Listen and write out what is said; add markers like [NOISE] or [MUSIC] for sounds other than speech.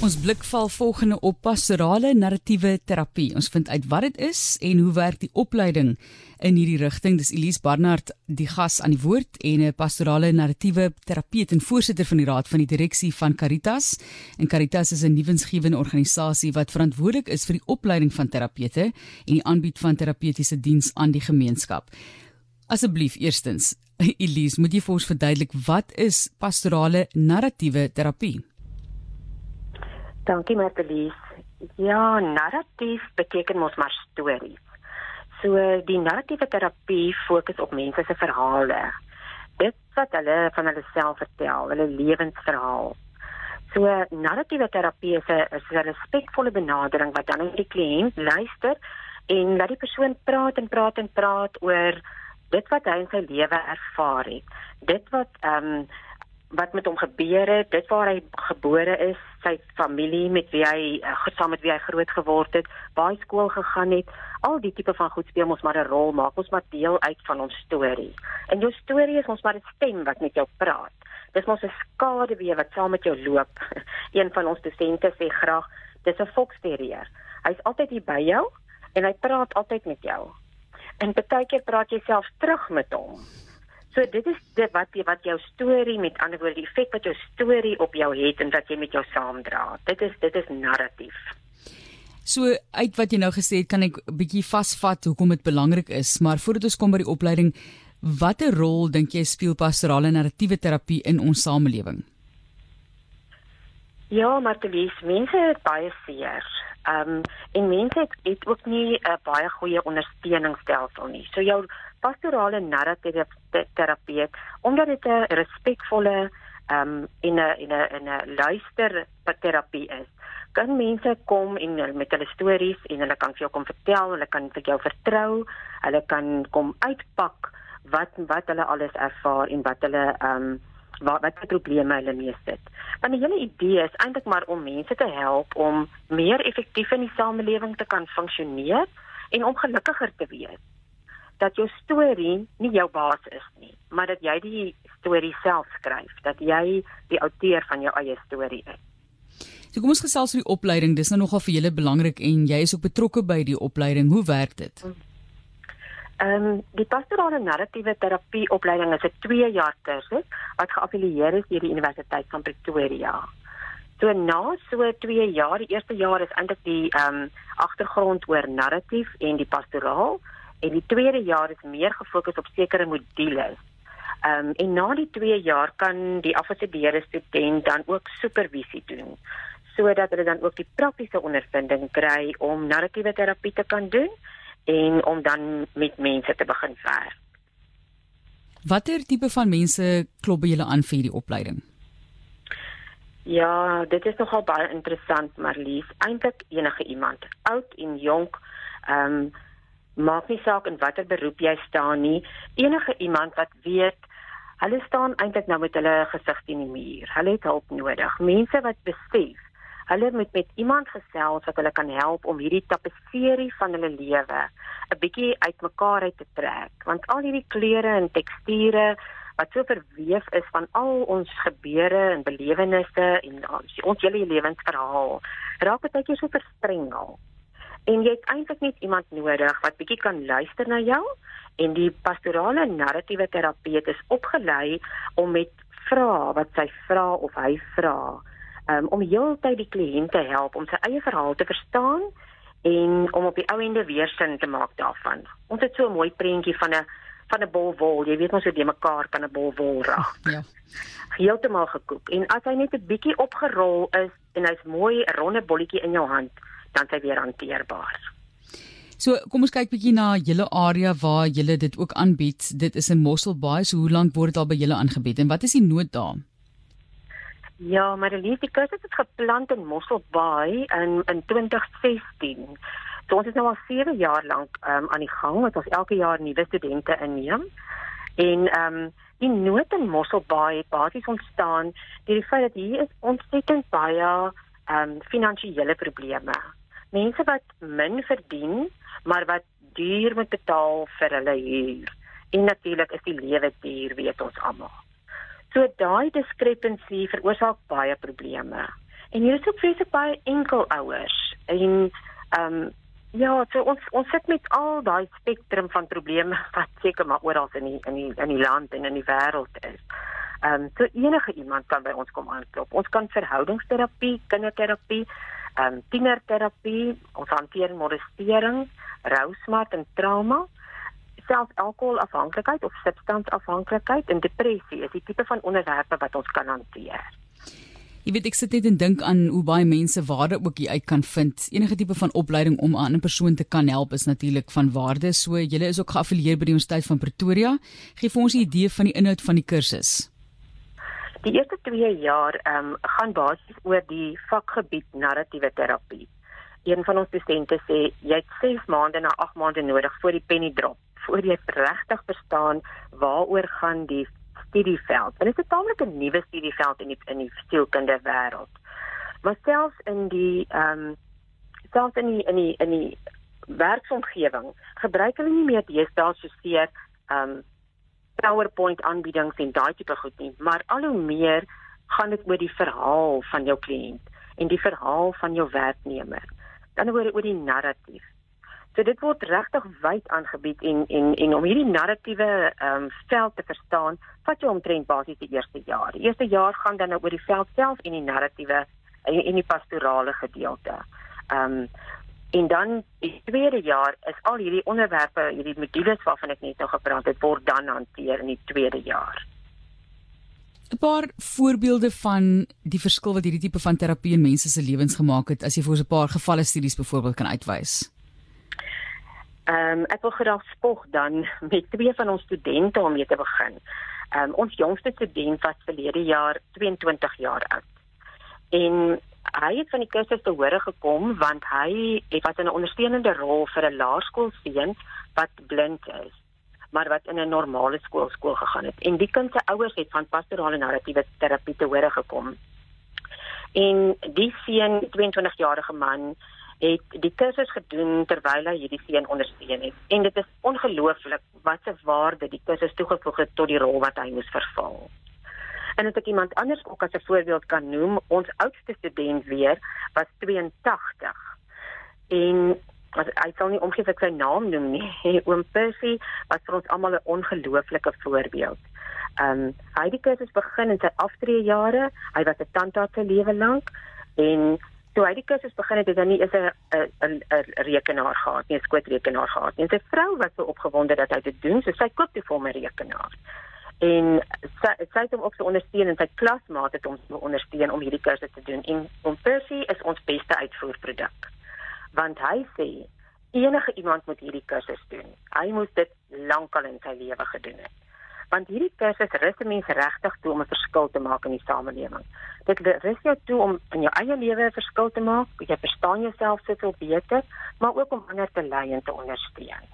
Ons blik val volgende op pastorale narratiewe terapie. Ons vind uit wat dit is en hoe werk die opleiding in hierdie rigting. Dis Elise Barnard, die gas aan die woord en 'n pastorale narratiewe terapeut en voorsitter van die raad van die direksie van Caritas. En Caritas is 'n nuwensgewende organisasie wat verantwoordelik is vir die opleiding van terapeute en die aanbied van terapeutiese diens aan die gemeenskap. Asseblief eerstens, [LAUGHS] Elise, moet jy vir ons verduidelik wat is pastorale narratiewe terapie? Dankie Martelies. Ja, narratief beteken mos maar stories. So die narratiewe terapie fokus op mense se verhale. Dit wat hulle van hulle self vertel, hulle lewensverhaal. So narratiewe terapie is 'n respekvolle benadering wat dan die kliënt luister en laat die persoon praat en praat en praat oor dit wat hy in sy lewe ervaar het. Dit wat ehm um, wat met hom gebeur het, dit waar hy gebore is, sy familie met wie hy uh, saam met wie hy groot geword het, waar hy skool gegaan het, al die tipe van goed speel ons maar 'n rol maak, ons maar deel uit van ons storie. En jou storie is ons maar 'n stem wat met jou praat. Dis mos 'n skaduwee wat saam met jou loop. [LAUGHS] Een van ons dosente sê graag, dis 'n foksterrier. Hy's altyd hier by jou en hy praat altyd met jou. En baie keer praat jy self terug met hom. So dit is dit wat jy wat jou storie met ander woorde die effek wat jou storie op jou het en wat jy met jou saamdra. Dit is dit is narratief. So uit wat jy nou gesê het, kan ek 'n bietjie vasvat hoekom dit belangrik is, maar voordat ons kom by die opleiding, watter rol dink jy speel pastorale narratiewe terapie in ons samelewing? Ja, Martelies, mense het baie seer. Ehm um, en mense het, het ook nie 'n uh, baie goeie ondersteuningsstelsel nie. So jou pastorale narratiewe terapeut omdat dit 'n respekvolle ehm um, in 'n in 'n 'n luister terapie is. Kan mense kom en met hulle stories en hulle kan vir jou kom vertel, hulle kan vir jou vertrou, hulle kan kom uitpak wat wat hulle alles ervaar en wat hulle ehm um, wat wat probleme hulle mee sit. Want die hele idee is eintlik maar om mense te help om meer effektief in die samelewing te kan funksioneer en om gelukkiger te wees dat jou storie nie jou baas is nie, maar dat jy die storie self skryf, dat jy die outeur van jou eie storie is. So kom ons gesels oor die opleiding. Dis nou nogal vir julle belangrik en jy is ook betrokke by die opleiding. Hoe werk dit? Ehm um, die pastorale narratiewe terapie opleiding is 'n 2 jaar kursus wat geaffilieer is deur die Universiteit van Pretoria. So na so 2 jaar, die eerste jaar is eintlik die ehm um, agtergrond oor narratief en die pastoraal en die tweede jaar is meer gefokus op sekere modules. Ehm um, en na die 2 jaar kan die afgestudeerde student dan ook supervisie doen sodat hulle dan ook die praktiese ondervinding kry om narratiewe terapie te kan doen en om dan met mense te begin werk. Watter tipe van mense klop by julle aan vir hierdie opleiding? Ja, dit is nogal baie interessant, maar lief, eintlik enige iemand, oud en jonk, ehm um, maak nie saak in watter beroep jy staan nie. Enige iemand wat weet hulle staan eintlik nou met hulle gesig teen die muur. Hulle het hulp nodig. Mense wat besef hulle moet met iemand gesels wat hulle kan help om hierdie tapisserie van hulle lewe 'n bietjie uitmekaar uit te trek. Want al hierdie kleure en teksture wat so verweef is van al ons gebeure en belewennisse en ons hele lewensverhaal raak baie keer so verstrengel en jy het eintlik net iemand nodig wat bietjie kan luister na jou en die pastorale narratiewe terapeut is opgelei om met vrae wat sy vra of hy vra um, om heeltyd die kliënt te help om sy eie verhaal te verstaan en om op die ou ende weer sin te maak daarvan. Ons het so 'n mooi prentjie van 'n van 'n bol wol. Jy weet mos hoe dit mekaar kan 'n bol wol raak. Ja. Heeltemal gekook. En as hy net 'n bietjie opgerol is en hy's mooi 'n ronde bolletjie in jou hand, dan sy weer hanteerbaar. So, kom ons kyk bietjie na julle area waar julle dit ook aanbied. Dit is in Mossel Bay. So, hoe lank word dit al by julle aangebied en wat is die nood daar? Ja, maar die liefde kursus het geplant in Mossel Bay in in 2016. So, ons is nou al 7 jaar lank um, aan die gang wat ons elke jaar nuwe studente inneem. En ehm um, die nood in Mossel Bay het basies ontstaan deur die feit dat hier is ontsettend baie ehm um, finansiële probleme. Mense wat min verdien, maar wat duur moet betaal vir hulle huur. En natuurlik is die lewe duur, weet ons almal. So daai diskrepansie veroorsaak baie probleme. En hier is ook vreeslik baie enkelouers en ehm um, ja, so ons ons sit met al daai spektrum van probleme [LAUGHS] wat seker maar oral in die in die in die land en in die wêreld is. Ehm um, so enige iemand kan by ons kom aanklop. Ons kan verhoudingsterapie, kinderterapie, ehm um, tienerterapie, ons hanteer molestering, rousmart en trauma selfs alkoholafhanklikheid of substansafhanklikheid en depressie is die tipe van onderwerpe wat ons kan hanteer. Jy weet ek sit net en dink aan hoe baie mense waarde ook hier uit kan vind. Enige tipe van opleiding om 'n ander persoon te kan help is natuurlik van waarde. So julle is ook geaffilieer by die Universiteit van Pretoria. Gee vir ons 'n idee van die inhoud van die kursus. Die eerste 2 jaar ehm um, gaan basies oor die vakgebied narratiewe terapie. Een van ons studente sê jy het 6 maande na 8 maande nodig voor die penny drop voor jy regtig verstaan waaroor gaan die studieveld. En dit is 'n taamlik 'n nuwe studieveld in die in die sielkunde wêreld. Maar selfs in die ehm um, selfs in die in die in die werksomgewing gebruik hulle nie meer deesdae so seer ehm um, PowerPoint aanbiedings en daai tipe goed nie, maar al hoe meer gaan dit oor die verhaal van jou kliënt en die verhaal van jou werknemer. Dan oor oor die narratief. So dit word regtig wyd aangebied en en en om hierdie narratiewe ehm um, veld te verstaan, vat jy omtrent basies die eerste jaar. Die eerste jaar gaan dan nou oor die veld self en die narratiewe en, en die pastorale gedeelte. Ehm um, en dan die tweede jaar is al hierdie onderwerpe, hierdie modules waarvan ek net nou gepraat het, word dan hanteer in die tweede jaar. 'n Paar voorbeelde van die verskil wat hierdie tipe van terapie in mense se lewens gemaak het, as jy vir ons 'n paar gevalle studies byvoorbeeld kan uitwys. Ehm um, ek wil graag spog dan met twee van ons studente om mee te begin. Ehm um, ons jongste student was verlede jaar 22 jaar oud. En hy het van die kursus te hore gekom want hy het wat 'n ondersteunende rol vir 'n laerskoolseun wat blind is maar wat in 'n normale skool skool gegaan het. En die kind se ouers het van pastorale narratiewe terapie te hore gekom. En die seun, 22 jarige man, het die kursus gedoen terwyl hy hierdie seun ondersteun het en dit is ongelooflik wat 'n waarde die kursus toegevoeg het tot die rol wat hy moes vervul. En as ek iemand anders ook as 'n voorbeeld kan noem, ons oudste student weer was 82. En as hy sal nie omgee vir sy naam noem nie. [LAUGHS] Oom Percy was vir ons almal 'n ongelooflike voorbeeld. Ehm um, hy het die kursus begin in sy aftreejare. Hy was 'n tandarts sy lewe lank en toe hy die kursus begin het, het hy nie eens 'n 'n 'n rekenaar gehad nie, 'n skootrekenaar gehad nie. En sy vrou was so opgewonde dat hy dit doen, so sy koop toe vir hom 'n rekenaar. En sy sy het hom ook so ondersteun en sy klasmaat het hom so ondersteun om hierdie kursus te doen. En om Percy is ons beste uitvoerproduk. Want hy sê enige iemand moet hierdie kursus doen. Hy moes dit lankal in sy lewe gedoen het want hierdie kursus rus mense regtig toe om 'n verskil te maak in die samelewing. Dit rus jou toe om in jou eie lewe 'n verskil te maak, jy verstaan jouself soveel beter, maar ook om ander te lei en te ondersteun.